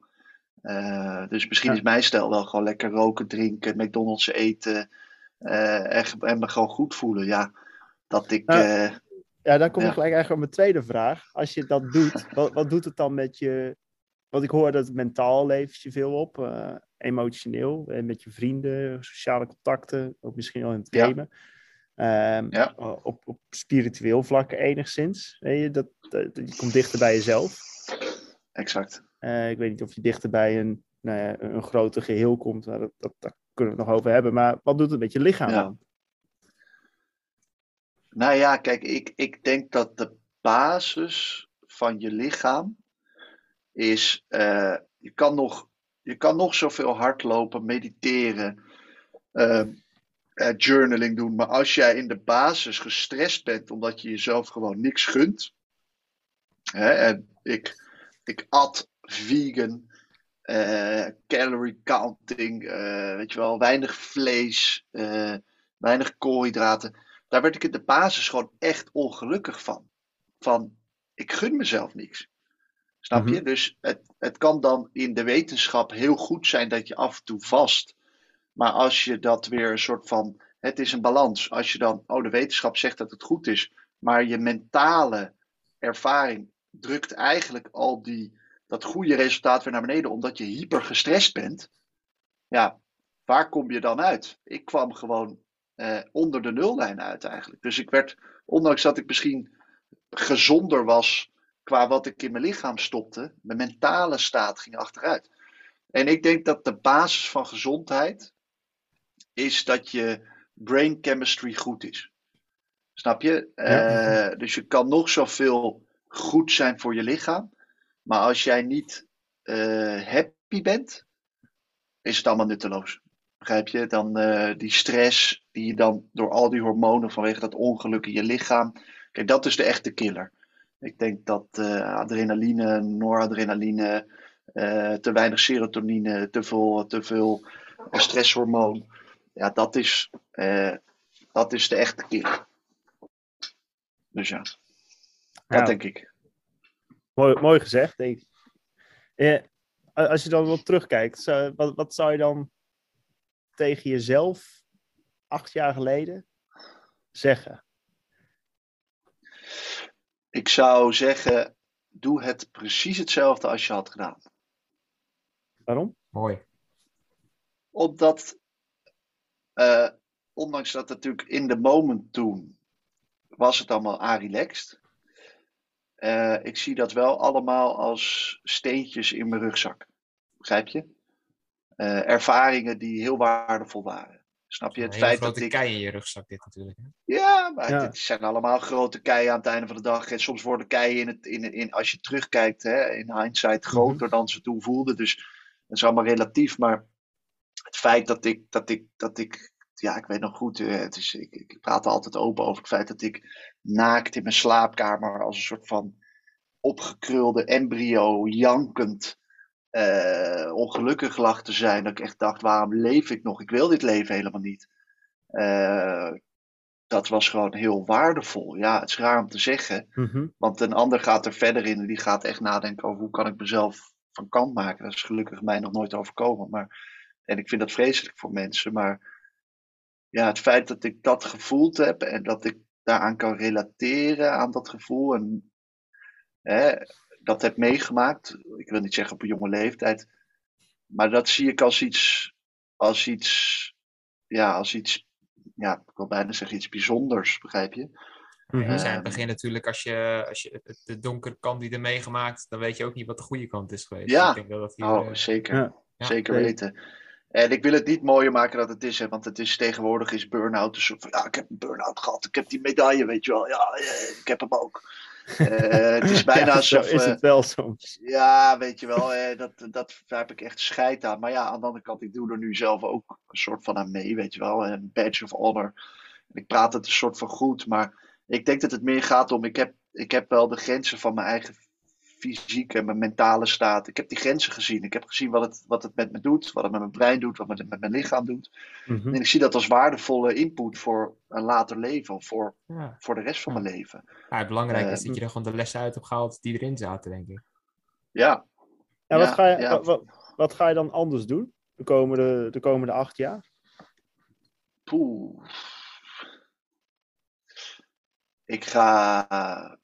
Eh, dus misschien Ja. is mijn stijl wel gewoon lekker roken, drinken, McDonald's eten. eh, en, en me gewoon goed voelen. Ja, dat ik. Ja. Ja, dan kom Ja. ik gelijk eigenlijk op mijn tweede vraag. Als je dat doet, wat, wat doet het dan met je... Want ik hoor dat het mentaal levert je veel op, emotioneel, met je vrienden, sociale contacten, ook misschien wel in het Ja. Ehm, Ja. op, op spiritueel vlak enigszins. Weet je, dat, dat, je komt dichter bij jezelf. exact. Eh, ik weet niet of je dichter bij een, nou ja, een groter geheel komt, maar dat, dat, daar kunnen we het nog over hebben. Maar wat doet het met je lichaam Ja. dan? Nou ja, kijk, ik, ik denk dat de basis van je lichaam is. eh, je, kan nog, je kan nog zoveel hardlopen, mediteren, eh, eh, journaling doen. Maar als jij in de basis gestrest bent omdat je jezelf gewoon niks gunt. Hè, en ik, ik at vegan, eh, calorie counting, eh, weet je wel, weinig vlees, weinig koolhydraten daar werd ik in de basis gewoon echt ongelukkig van. Van, ik gun mezelf niks. Snap je? Mhm. Dus het, het kan dan in de wetenschap heel goed zijn dat je af en toe vast. Maar als je dat weer een soort van het is een balans. Als je dan, oh, de wetenschap zegt dat het goed is, maar je mentale ervaring drukt eigenlijk al die, dat goede resultaat weer naar beneden, omdat je hyper gestrest bent. Ja, waar kom je dan uit? Ik kwam gewoon eh, onder de nullijn uit eigenlijk. Dus ik werd, ondanks dat ik misschien gezonder was qua wat ik in mijn lichaam stopte, mijn mentale staat ging achteruit. En ik denk dat de basis van gezondheid is dat je brain chemistry goed is. Snap je? Uh, dus je kan nog zoveel goed zijn voor je lichaam. Maar als jij niet uh, happy bent, is het allemaal nutteloos. Begrijp je? Dan uh, die stress die je dan door al die hormonen vanwege dat ongeluk in je lichaam. Kijk, dat is de echte killer. Ik denk dat adrenaline, noradrenaline, te weinig serotonine, te veel, te veel stresshormoon. Ja, dat is, dat is de echte killer. Dus ja, dat ja. denk ik. Mooi, mooi gezegd, denk ik. Eh, als je dan wat terugkijkt, wat, wat zou je dan tegen jezelf acht jaar geleden zeggen? Ik zou zeggen, doe het precies hetzelfde als je had gedaan. Waarom? Mooi. Omdat, uh, ondanks dat natuurlijk in de moment toen was het allemaal a-relaxed. Uh, ik zie dat wel allemaal als steentjes in mijn rugzak. Begrijp je? Uh, ervaringen die heel waardevol waren. Snap je? Het feit grote dat ik. kei in je rugzak dit natuurlijk. Hè? Ja, maar Ja. zijn allemaal grote keien aan het einde van de dag. En soms worden keien, in het, in, in, als je terugkijkt, hè, in hindsight, groter dan ze toen voelden. Dus dat is allemaal relatief. Maar het feit dat ik, dat ik, dat ik ja, ik weet nog goed, eh, het is, ik, ik praat er altijd open over het feit dat ik naakt in mijn slaapkamer als een soort van opgekrulde embryo, jankend, eh, ongelukkig lag te zijn. Dat ik echt dacht, waarom leef ik nog? Ik wil dit leven helemaal niet. Eh, dat was gewoon heel waardevol. Ja, het is raar om te zeggen. Mhm. Want een ander gaat er verder in en die gaat echt nadenken over hoe kan ik mezelf van kant maken. Dat is gelukkig mij nog nooit overkomen. Maar, en ik vind dat vreselijk voor mensen. Maar ja, het feit dat ik dat gevoeld heb en dat ik daaraan kan relateren aan dat gevoel en hè, dat heb meegemaakt. Ik wil niet zeggen op een jonge leeftijd. Maar dat zie ik als iets, als iets, ja, als iets, ja, ik wil bijna zeggen iets bijzonders, begrijp je? Mhm. Je zei in Ehm. het begin natuurlijk, als je, als je het- de donkere kant die er meegemaakt, dan weet je ook niet wat de goede kant is geweest. Ja. Ik denk dat dat hier, Oh, eh, zeker. Ja. Zeker weten. En ik wil het niet mooier maken dan het is, hè, want het is tegenwoordig is burn-out een soort van, ja, ik heb een burn-out gehad, ik heb die medaille, weet je wel, ja, ik heb hem ook. Eh, het is bijna Ja, zo alsof, is eh, het wel soms. ja, weet je wel, eh, dat, dat, daar heb ik echt scheid aan. Maar ja, aan de andere kant, ik doe er nu zelf ook een soort van aan mee, weet je wel, een badge of honor. En ik praat het een soort van goed, maar ik denk dat het meer gaat om, ik heb, ik heb wel de grenzen van mijn eigen fysiek en mijn mentale staat. Ik heb die grenzen gezien. Ik heb gezien wat het, wat het met me doet, wat het met mijn brein doet, wat het met mijn lichaam doet. Mhm. En ik zie dat als waardevolle input voor een later leven, of voor, ja. voor de rest van mijn leven. Ja, het belangrijke is dat je er gewoon de lessen uit hebt gehaald die erin zaten, denk ik. Ja, Ja, wat, Ja, ga je, ja. Wat, wat, wat ga je dan anders doen de komende, de komende acht jaar? poeh. Ik ga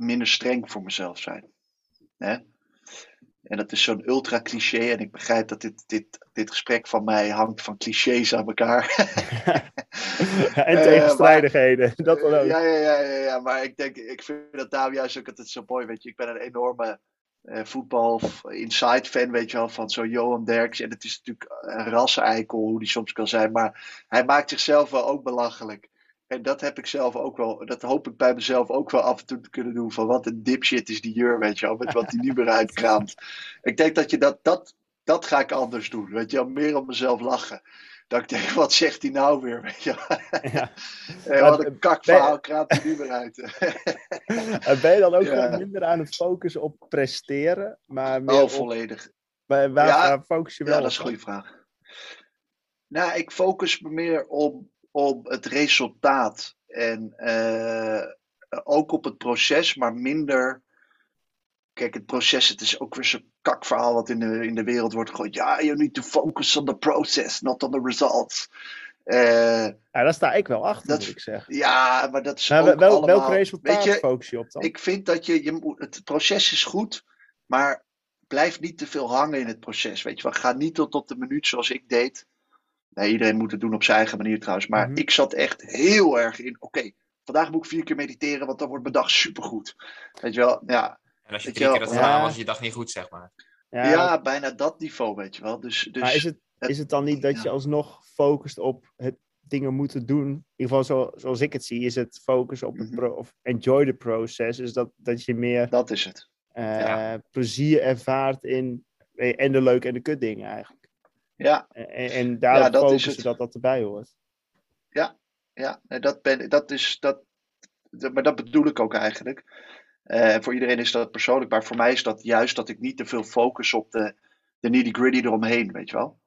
minder streng voor mezelf zijn. Hè? En dat is zo'n ultra cliché. En ik begrijp dat dit, dit, dit gesprek van mij hangt van clichés aan elkaar. en Eh, tegenstrijdigheden, dat dan ook. Ja, ja, ja, ja, ja, maar ik denk, ik vind dat daarom juist ook altijd zo mooi, weet je. Ik ben een enorme eh, voetbal inside fan, weet je wel, van zo'n Johan Derks. En het is natuurlijk een rasseneikel, hoe die soms kan zijn, maar hij maakt zichzelf wel ook belachelijk. En dat heb ik zelf ook wel, dat hoop ik bij mezelf ook wel af en toe te kunnen doen. Van wat een dipshit is die jur, weet je wel, met wat hij nu weer uitkraamt. Ik denk dat je dat, dat, dat ga ik anders doen, weet je wel, meer op mezelf lachen. Dat ik denk, wat zegt hij nou weer, weet je. Ja. Eh, wat een kakverhaal kraamt hij nu weer uit. En ben je dan ook Ja. minder aan het focussen op presteren, maar meer oh, op, volledig. waar, waar, Ja. waar focus je wel Ja, dat is een goede vraag. Nou, ik focus me meer op, op het resultaat. En eh, ook op het proces, maar minder. Kijk, het proces, het is ook weer zo'n kakverhaal wat in de, in de wereld wordt gegooid. Ja, you need to focus on the process, not on the results. Eh, Ja, daar sta ik wel achter, Dat- moet ik zeggen. ja, maar dat is ook wel, welk allemaal... resultaat Weet je, focus je op dan? ik vind dat je, je moet, het proces is goed, maar blijf niet te veel hangen in het proces. Weet je wel, ga niet tot op de minuut zoals ik deed. Nee, iedereen moet het doen op zijn eigen manier trouwens. Maar Mhm. ik zat echt heel erg in. Oké, vandaag moet ik vier keer mediteren, want dan wordt mijn dag supergoed. Weet je wel, ja, En als je drie je keer had gedaan, ja. was je dag niet goed, zeg maar. ja, bijna dat niveau, weet je wel. Dus, dus maar is het, het- is het dan niet dat je alsnog focust op het dingen moeten doen? In ieder geval zo, zoals ik het zie, is het focus op het Mhm. pro, of enjoy the process. Dus dat, dat je meer dat is het. eh, Ja. plezier ervaart in eh, en de leuke en de kut dingen eigenlijk. Ja, En, en, daarop Ja, dat focussen dat dat erbij hoort. ja nee, dat, ben, dat is. Dat, maar dat bedoel ik ook eigenlijk. Eh, voor iedereen is dat persoonlijk, maar voor mij is dat juist dat ik niet te veel focus op de, de nitty-gritty eromheen, weet je wel.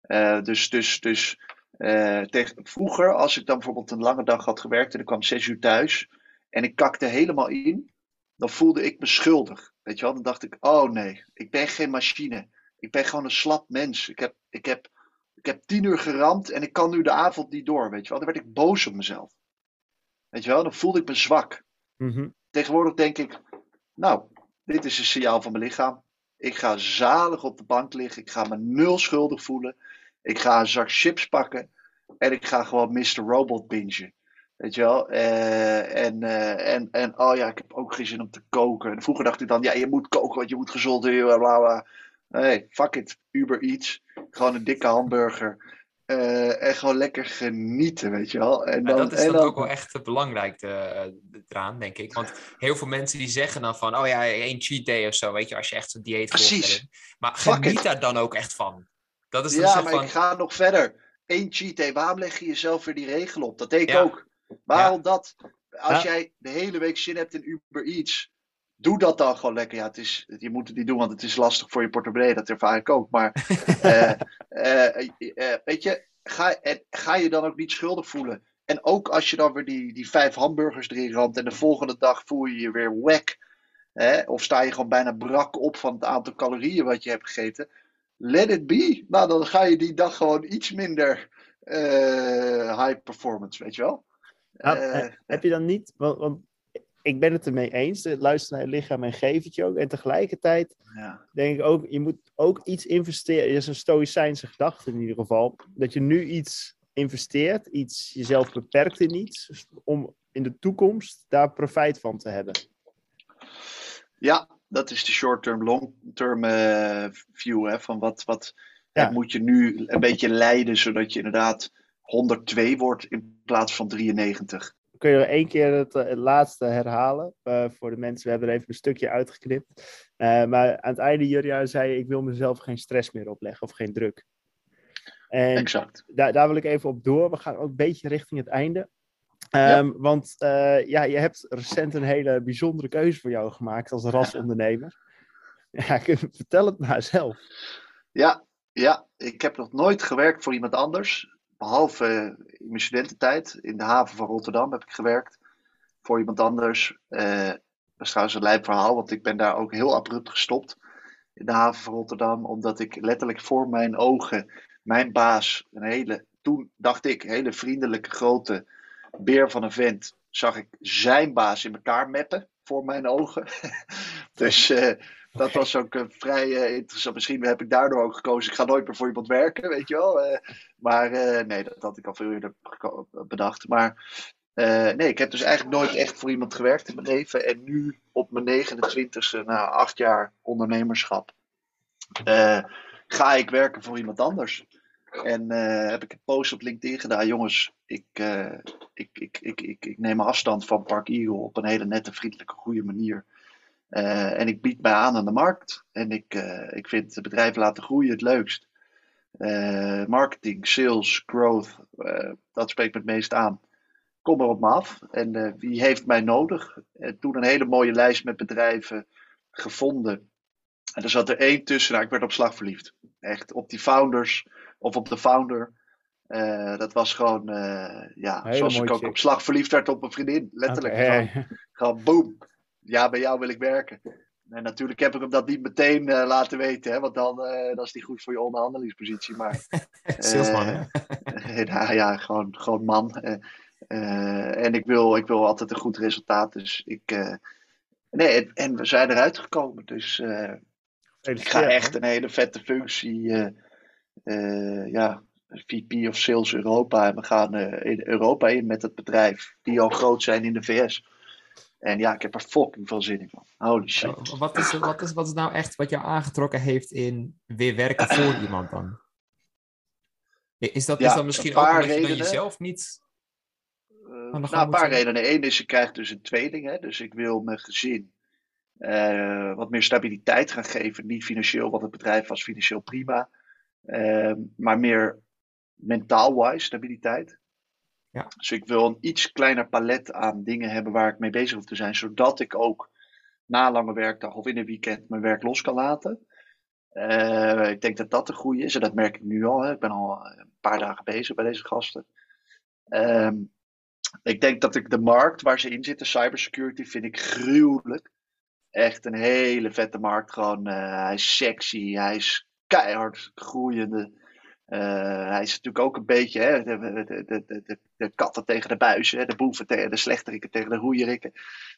Eh, dus dus, dus eh, tegen, vroeger, als ik dan bijvoorbeeld een lange dag had gewerkt en ik kwam zes uur thuis en ik kakte helemaal in, dan voelde ik me schuldig. Weet je wel, dan dacht ik, oh nee, ik ben geen machine. Ik ben gewoon een slap mens. Ik heb, ik heb, ik heb tien uur geramd en ik kan nu de avond niet door, weet je wel. Dan werd ik boos op mezelf. Weet je wel, dan voelde ik me zwak. Mhm. Tegenwoordig denk ik, nou, dit is een signaal van mijn lichaam. Ik ga zalig op de bank liggen. Ik ga me nul schuldig voelen. Ik ga een zak chips pakken. En ik ga gewoon Mr. Robot bingen. Weet je wel? Eh, en, eh, en, en oh ja, ik heb ook geen zin om te koken. En vroeger dacht ik dan, ja, je moet koken, want je moet gezond eten. Bla, bla, Nee, fuck it. Uber Eats. Gewoon een dikke hamburger. Eh, en gewoon lekker genieten, weet je wel. En dan, dat is en dan dan, ook wel echt het belangrijk eh, eraan, denk ik. Want heel veel mensen die zeggen dan van, oh ja, één cheat day of zo, weet je, als je echt zo'n dieet volgt. Precies. Maar geniet daar dan ook echt van. Dat is Ja, maar van, ik ga nog verder. Eén cheat day, waarom leg je jezelf weer die regel op? Dat deed ik Ja. ook. Waarom dat? Als jij de hele week zin hebt in Uber Eats, doe dat dan gewoon lekker. Ja, het is, je moet het niet doen, want het is lastig voor je portemonnee. Dat ervaar ik ook. Maar eh, eh, eh, weet je, ga, ga je dan ook niet schuldig voelen? En ook als je dan weer die, die vijf hamburgers erin ramt en de volgende dag voel je je weer wack. Hè? Of sta je gewoon bijna brak op van het aantal calorieën wat je hebt gegeten. Let it be. Nou, dan ga je die dag gewoon iets minder high performance, weet je wel. Eh, heb je dan niet, want, want ik ben het ermee eens, het luisteren naar je lichaam en geef het je ook. En tegelijkertijd ja. denk ik ook, je moet ook iets investeren. Dat is een stoïcijnse gedachte in ieder geval. Dat je nu iets investeert, iets jezelf beperkt in iets, om in de toekomst daar profijt van te hebben. ja, dat is de short-term, long-term eh, view. Hè, van wat, wat Ja. moet je nu een beetje leiden, zodat je inderdaad 102 wordt in plaats van 93. Kun je nog één keer het, eh, het laatste herhalen eh, voor de mensen? We hebben er even een stukje uitgeknipt. Eh, maar aan het einde, Jurja, zei je, ik wil mezelf geen stress meer opleggen of geen druk. En Exact. daar, daar wil ik even op door. We gaan ook een beetje richting het einde. Ehm, Want ja, je hebt recent een hele bijzondere keuze voor jou gemaakt als rasondernemer. Ja, vertel het maar zelf. Ja, ja, ik heb nog nooit gewerkt voor iemand anders. Behalve eh, in mijn studententijd. In de haven van Rotterdam heb ik gewerkt. Voor iemand anders. Eh, dat is trouwens een lijp verhaal, want ik ben daar ook heel abrupt gestopt. In de haven van Rotterdam. Omdat ik letterlijk voor mijn ogen mijn baas, een hele, toen dacht ik, hele vriendelijke grote beer van een vent, zag ik zijn baas in elkaar meppen voor mijn ogen. dus eh, dat was ook een vrij eh, interessant. Misschien heb ik daardoor ook gekozen. Ik ga nooit meer voor iemand werken, weet je wel. Eh, maar nee, dat had ik al veel eerder bedacht. Maar nee, ik heb dus eigenlijk nooit echt voor iemand gewerkt in mijn leven. En nu op mijn 29e, na acht jaar ondernemerschap, ga ik werken voor iemand anders. En heb ik een post op LinkedIn gedaan. Jongens, ik, ik, ik, ik, ik, ik neem afstand van Park Eagle op een hele nette, vriendelijke, goede manier. Eh, en ik bied mij aan aan de markt. En ik, eh, ik vind bedrijven laten groeien het leukst. Eh, marketing, sales, growth, dat spreekt me het meest aan. Kom er op me af. En wie heeft mij nodig? Toen een hele mooie lijst met bedrijven gevonden. En er zat er één tussen. Nou, ik werd op slag verliefd. Echt op die founders of op de founder. Uh, dat was gewoon, uh, ja, Hele zoals ik ook chick. op slag verliefd werd op een vriendin. Letterlijk. Gewoon, gewoon boom. Ja, bij jou wil ik werken. En natuurlijk heb ik hem dat niet meteen uh, laten weten, hè, want dan, uh, dat is niet goed voor je onderhandelingspositie. Maar Salesman, hè? nou ja, gewoon, gewoon man. Eh, eh, en ik wil, ik wil altijd een goed resultaat. Dus ik. eh, nee, en, en we zijn eruit gekomen. Dus eh, ik ga echt een hele vette functie. eh, eh, ja, VP of Sales Europa. En we gaan eh, in Europa in met het bedrijf. Die al groot zijn in de VS. En ja, ik heb er fucking veel zin in. Man. Holy shit. Wat is, wat, is, wat is nou echt wat jou aangetrokken heeft in weer werken voor iemand dan? Is dat, Ja, is dat misschien een ook omdat je redenen. jezelf niet... Eh, nou, een paar redenen. Eén is, ik krijg dus een tweeling. Hè? Dus ik wil mijn gezin eh, wat meer stabiliteit gaan geven. Niet financieel, want het bedrijf was financieel prima. Ehm, maar meer mentaal-wise stabiliteit. Ja. Dus ik wil een iets kleiner palet aan dingen hebben waar ik mee bezig hoef te zijn. Zodat ik ook na lange werkdag of in een weekend mijn werk los kan laten. Eh, ik denk dat dat de goede is. En dat merk ik nu al. Hè. Ik ben al een paar dagen bezig bij deze gasten. Ehm, ik denk dat ik de markt waar ze in zitten, cybersecurity, vind ik gruwelijk. Echt een hele vette markt. Gewoon, eh, hij is sexy, hij is keihard groeiende. Eh, hij is natuurlijk ook een beetje hè, de, de, katten tegen de buizen, de boeven tegen de slechterikken tegen de roeierikken.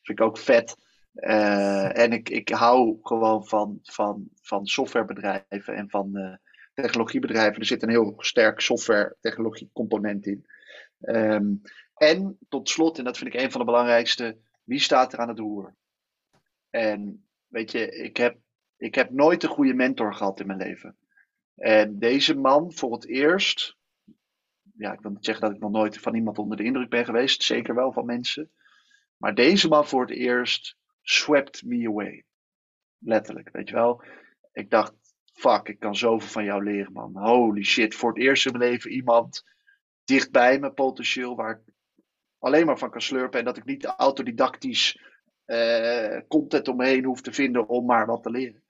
Vind ik ook vet. Eh, en ik, ik hou gewoon van, van, van softwarebedrijven en van eh, technologiebedrijven. Er zit een heel sterk software-technologie component in. Ehm, en tot slot, en dat vind ik een van de belangrijkste, wie staat er aan het roer? En weet je, ik heb, ik heb nooit een goede mentor gehad in mijn leven. En deze man voor het eerst, ja, ik wil niet zeggen dat ik nog nooit van iemand onder de indruk ben geweest, zeker wel van mensen. Maar deze man voor het eerst swept me away. Letterlijk, weet je wel. Ik dacht, fuck, ik kan zoveel van jou leren, man. Holy shit, voor het eerst in mijn leven iemand dichtbij me potentieel, waar ik alleen maar van kan slurpen. En dat ik niet autodidactisch eh, content omheen hoef te vinden om maar wat te leren.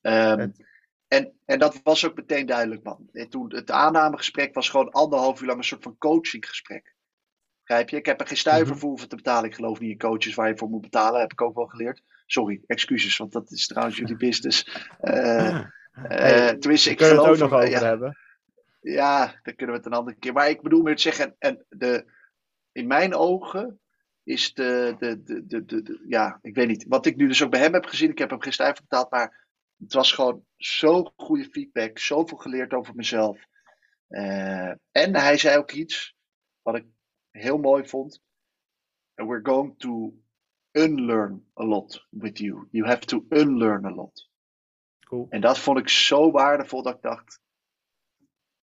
Het- en, en dat was ook meteen duidelijk, man. En toen, het aannamegesprek was gewoon anderhalf uur lang een soort van coachinggesprek. Begrijp je? Ik heb er geen stuiver Mhm. voor hoeven te betalen. Ik geloof niet in coaches waar je voor moet betalen. Heb ik ook wel geleerd. Sorry, excuses, want dat is trouwens jullie business. Hey, tenminste, Daar ik kunnen we het geloof ook nog er- over ja, hebben. ja, daar kunnen we het een andere keer. Maar ik bedoel meer te zeggen, en de, in mijn ogen is de, de, de, de, de, de- ja, ik weet niet. Wat ik nu dus ook bij hem heb gezien, ik heb hem geen stuiver betaald, maar het was gewoon zo goede feedback, zoveel geleerd over mezelf. Eh, en hij zei ook iets wat ik heel mooi vond. We're going to unlearn a lot with you. You have to unlearn a lot. Cool. En dat vond ik zo waardevol dat ik dacht,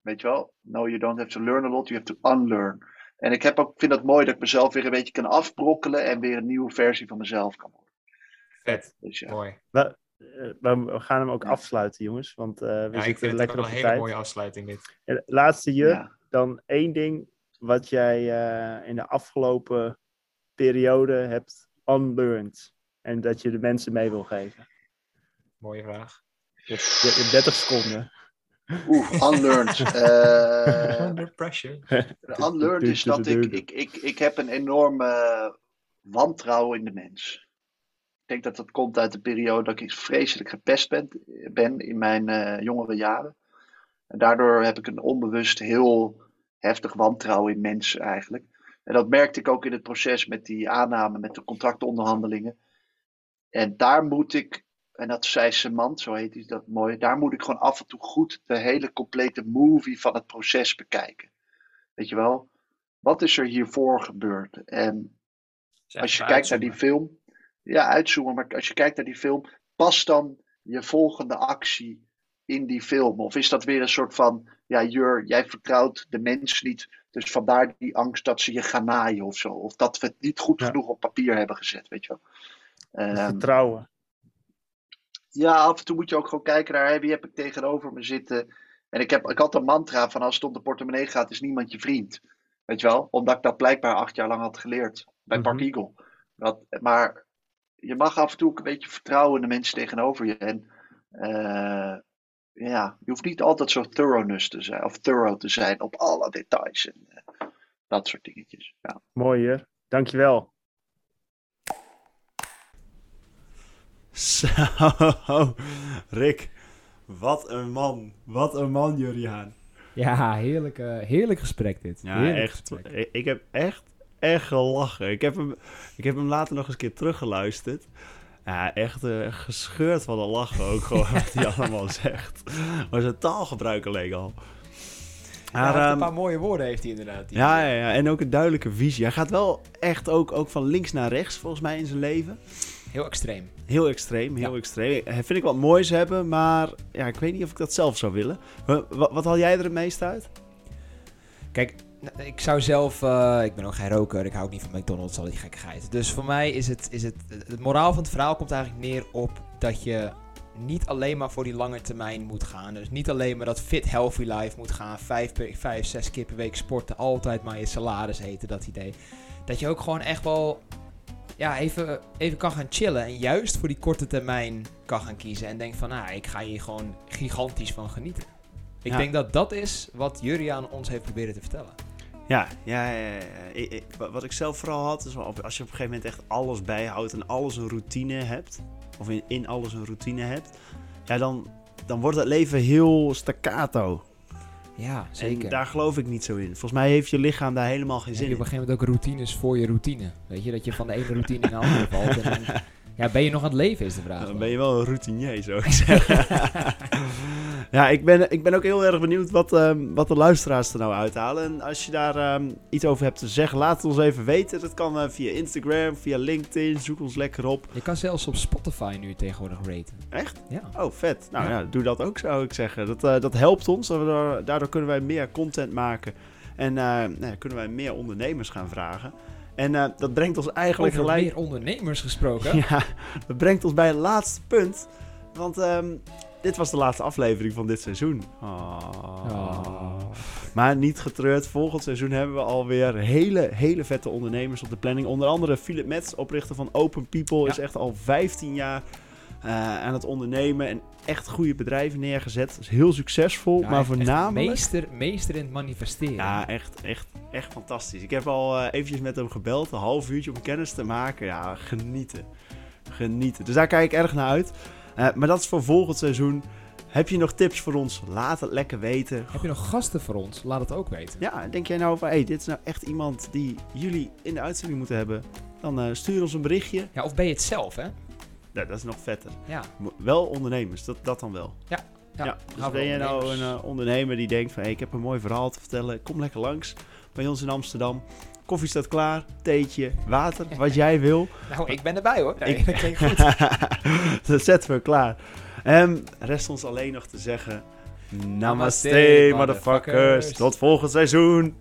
weet je wel, no you don't have to learn a lot, you have to unlearn. En ik heb ook, vind het mooi dat ik mezelf weer een beetje kan afbrokkelen en weer een nieuwe versie van mezelf kan worden. Vet, Dus ja, mooi. We we gaan hem ook Ja. afsluiten, jongens. Want eh, we Ja, ik zitten vind het lekker ook op wel de een hele tijd. mooie afsluiting dit. En Laatste je, ja. dan één ding wat jij eh, in de afgelopen periode hebt unlearned. En dat je de mensen mee wil geven. Mooie vraag. Je hebt, je hebt 30 seconden. Oeh, unlearned. Eh, Under pressure. unlearned is dat ik, ik, ik, ik heb een enorme wantrouwen in de mens. Ik denk dat dat komt uit de periode dat ik vreselijk gepest ben, ben in mijn eh, jongere jaren. En daardoor heb ik een onbewust heel heftig wantrouwen in mensen eigenlijk. En dat merkte ik ook in het proces met die aanname, met de contractonderhandelingen. En daar moet ik, en dat zei Semant, zo heet hij dat mooi, daar moet ik gewoon af en toe goed de hele complete movie van het proces bekijken. Weet je wel? Wat is er hiervoor gebeurd? En als je kijkt naar die film, ja, uitzoomen, maar als je kijkt naar die film, past dan je volgende actie in die film? Of is dat weer een soort van, ja, Jur, jij vertrouwt de mens niet, dus vandaar die angst dat ze je gaan naaien of zo? Of dat we het niet goed Ja. genoeg op papier hebben gezet, weet je wel? Ehm, Vertrouwen. ja, af en toe moet je ook gewoon kijken naar wie heb ik tegenover me zitten. En ik, heb, ik had een mantra van als het om de portemonnee gaat, is niemand je vriend. Weet je wel? Omdat ik dat blijkbaar acht jaar lang had geleerd bij Park Mhm. Eagle. Dat, maar je mag af en toe ook een beetje vertrouwen in de mensen tegenover je. En eh, ja, je hoeft niet altijd zo thoroughness te zijn, of thorough te zijn op alle details en eh, dat soort dingetjes. Ja. Mooi hier. Dankjewel. Zo, Rick. Wat een man. Wat een man, Juriaan. Ja, heerlijk, eh, heerlijk gesprek dit. Ja, Heerlijk echt. gesprek. Ik, ik heb echt, echt gelachen. Ik heb, hem, ik heb hem later nog eens een keer teruggeluisterd. Ja, echt eh, gescheurd van de lachen ook gewoon wat hij allemaal zegt. Maar zijn taalgebruik alleen al. Maar, heeft ehm, een paar mooie woorden heeft hij inderdaad. die- ja, ja, ja, en ook een duidelijke visie. Hij gaat wel echt ook, ook van links naar rechts, volgens mij, in zijn leven. Heel extreem. Heel extreem, heel Ja. extreem. Hij vind ik wat moois hebben, maar ja, ik weet niet of ik dat zelf zou willen. Wa- Wat, wat haal jij er het meest uit? Kijk, n- ik zou zelf... eh, ik ben ook geen roker. Ik hou ook niet van McDonald's, al die gekkigheid. Dus voor mij is het... Is het, het moraal van het verhaal komt eigenlijk neer op dat je niet alleen maar voor die lange termijn moet gaan. Dus niet alleen maar dat fit, healthy life moet gaan. Vijf, per- vijf zes keer per week sporten. Altijd maar je salaris eten, dat idee. Dat je ook gewoon echt wel... Ja, even, even kan gaan chillen. En juist voor die korte termijn kan gaan kiezen. En denk van, nou, ik ga hier gewoon gigantisch van genieten. Ik Ja. denk dat dat is wat Juriaan ons heeft proberen te vertellen. Ja, ja, ja. Ik- ik- wa- wat ik zelf vooral had, is als je op een gegeven moment echt alles bijhoudt en alles een routine hebt, of in, in alles een routine hebt, ja, dan, dan wordt het leven heel staccato. Ja, En zeker. daar geloof ik niet zo in. Volgens mij heeft je lichaam daar helemaal geen heb zin je op in. een gegeven moment ook routines voor je routine. Weet je, dat je van de ene routine in de andere valt. En dan, ja, ben je nog aan het leven is de vraag. Dan ben je wel een routinier, zou ik zeggen. ja, ik ben, ik ben ook heel erg benieuwd wat, ehm, wat de luisteraars er nou uithalen. En als je daar ehm, iets over hebt te zeggen, laat het ons even weten. Dat kan eh, via Instagram, via LinkedIn. Zoek ons lekker op. Je kan zelfs op Spotify nu tegenwoordig raten. Echt? Ja. Oh, vet. Nou ja, Ja. doe dat ook, zou ik zeggen. Dat, eh, dat helpt ons. Daardoor, daardoor kunnen wij meer content maken. En eh, nou ja, kunnen wij meer ondernemers gaan vragen. En dat brengt ons eigenlijk Over gelijk... meer ondernemers gesproken. Ja, dat brengt ons bij het laatste punt. Want ehm, dit was de laatste aflevering van dit seizoen. Oh. Oh. Maar niet getreurd. Volgend seizoen hebben we alweer hele, hele vette ondernemers op de planning. Onder andere Philip Metz, oprichter van Open People, Ja. is echt al 15 jaar eh, aan het ondernemen. En echt goede bedrijven neergezet. Is heel succesvol, Ja, maar voornamelijk... Meester, meester in het manifesteren. Ja, echt, echt, echt fantastisch. Ik heb al eh, eventjes met hem gebeld, een half uurtje om kennis te maken. Ja, genieten. Genieten. Dus daar kijk ik erg naar uit. Eh, maar dat is voor volgend seizoen. Heb je nog tips voor ons? Laat het lekker weten. Heb je nog gasten voor ons? Laat het ook weten. Ja, denk jij nou van, hey, dit is nou echt iemand die jullie in de uitzending moeten hebben? Dan eh, stuur ons een berichtje. Ja, of ben je het zelf, hè? Ja, dat is nog vetter. Ja. Wel ondernemers, dat, dat dan wel. Ja, Ja, dus hou van ben je nou een eh, ondernemer die denkt van... Hey, ik heb een mooi verhaal te vertellen. Kom lekker langs bij ons in Amsterdam. Koffie staat klaar, theetje, water, wat jij wil. Nou, ik ben erbij hoor. Nee, Ik- dat klinkt goed. dat zetten we klaar. En rest ons alleen nog te zeggen... Namaste, Namaste, motherfuckers. motherfuckers. Tot volgend seizoen.